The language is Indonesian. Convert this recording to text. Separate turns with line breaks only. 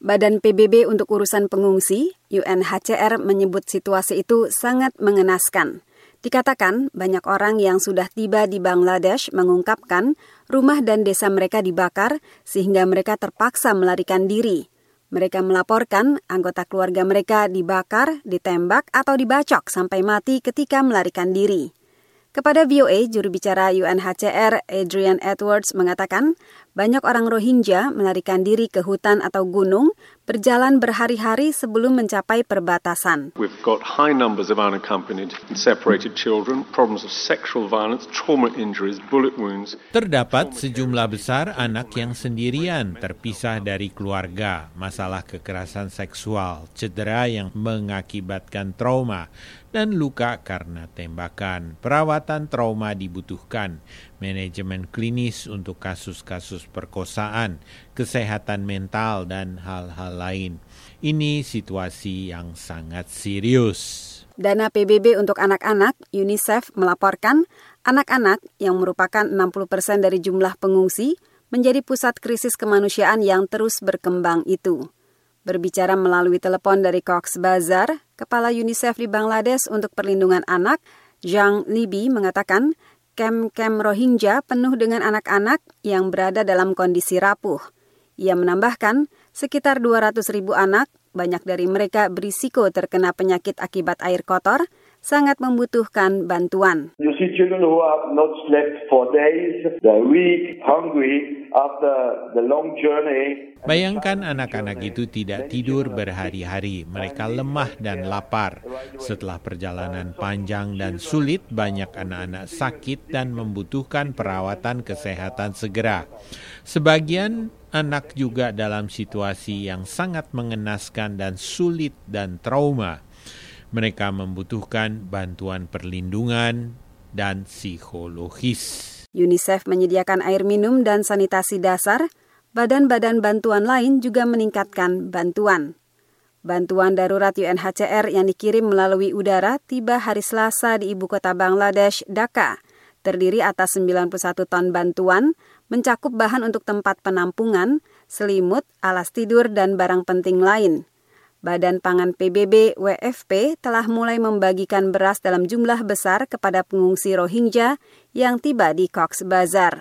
Badan PBB untuk urusan pengungsi, UNHCR menyebut situasi itu sangat mengenaskan. Dikatakan banyak orang yang sudah tiba di Bangladesh mengungkapkan rumah dan desa mereka dibakar sehingga mereka terpaksa melarikan diri. Mereka melaporkan anggota keluarga mereka dibakar, ditembak, atau dibacok sampai mati ketika melarikan diri. Kepada VOA, juru bicara UNHCR Adrian Edwards mengatakan banyak orang Rohingya melarikan diri ke hutan atau gunung berjalan berhari-hari sebelum mencapai perbatasan.
We've got high numbers of unaccompanied and separated children, problems of sexual violence, trauma injuries, bullet wounds.
Terdapat sejumlah besar anak yang sendirian terpisah dari keluarga, masalah kekerasan seksual, cedera yang mengakibatkan trauma, dan luka karena tembakan. Perawatan trauma dibutuhkan, manajemen klinis untuk kasus-kasus perkosaan, kesehatan mental, dan hal-hal lain. Ini situasi yang sangat serius.
Dana PBB untuk anak-anak, UNICEF melaporkan anak-anak yang merupakan 60 persen dari jumlah pengungsi menjadi pusat krisis kemanusiaan yang terus berkembang itu. Berbicara melalui telepon dari Cox Bazar, Kepala UNICEF di Bangladesh untuk Perlindungan Anak, Zhang Libi mengatakan kem-kem Rohingya penuh dengan anak-anak yang berada dalam kondisi rapuh. Ia menambahkan, sekitar 200 ribu anak, banyak dari mereka berisiko terkena penyakit akibat air kotor, sangat membutuhkan bantuan.
Bayangkan anak-anak itu tidak tidur berhari-hari. Mereka lemah dan lapar. Setelah perjalanan panjang dan sulit, banyak anak-anak sakit dan membutuhkan perawatan kesehatan segera. Sebagian anak juga dalam situasi yang sangat mengenaskan dan sulit dan trauma. Mereka membutuhkan bantuan perlindungan dan psikologis.
UNICEF menyediakan air minum dan sanitasi dasar. Badan-badan bantuan lain juga meningkatkan bantuan. Bantuan darurat UNHCR yang dikirim melalui udara tiba hari Selasa di ibu kota Bangladesh, Dhaka. Terdiri atas 91 ton bantuan, mencakup bahan untuk tempat penampungan, selimut, alas tidur, dan barang penting lain. Badan Pangan PBB WFP telah mulai membagikan beras dalam jumlah besar kepada pengungsi Rohingya yang tiba di Cox Bazar.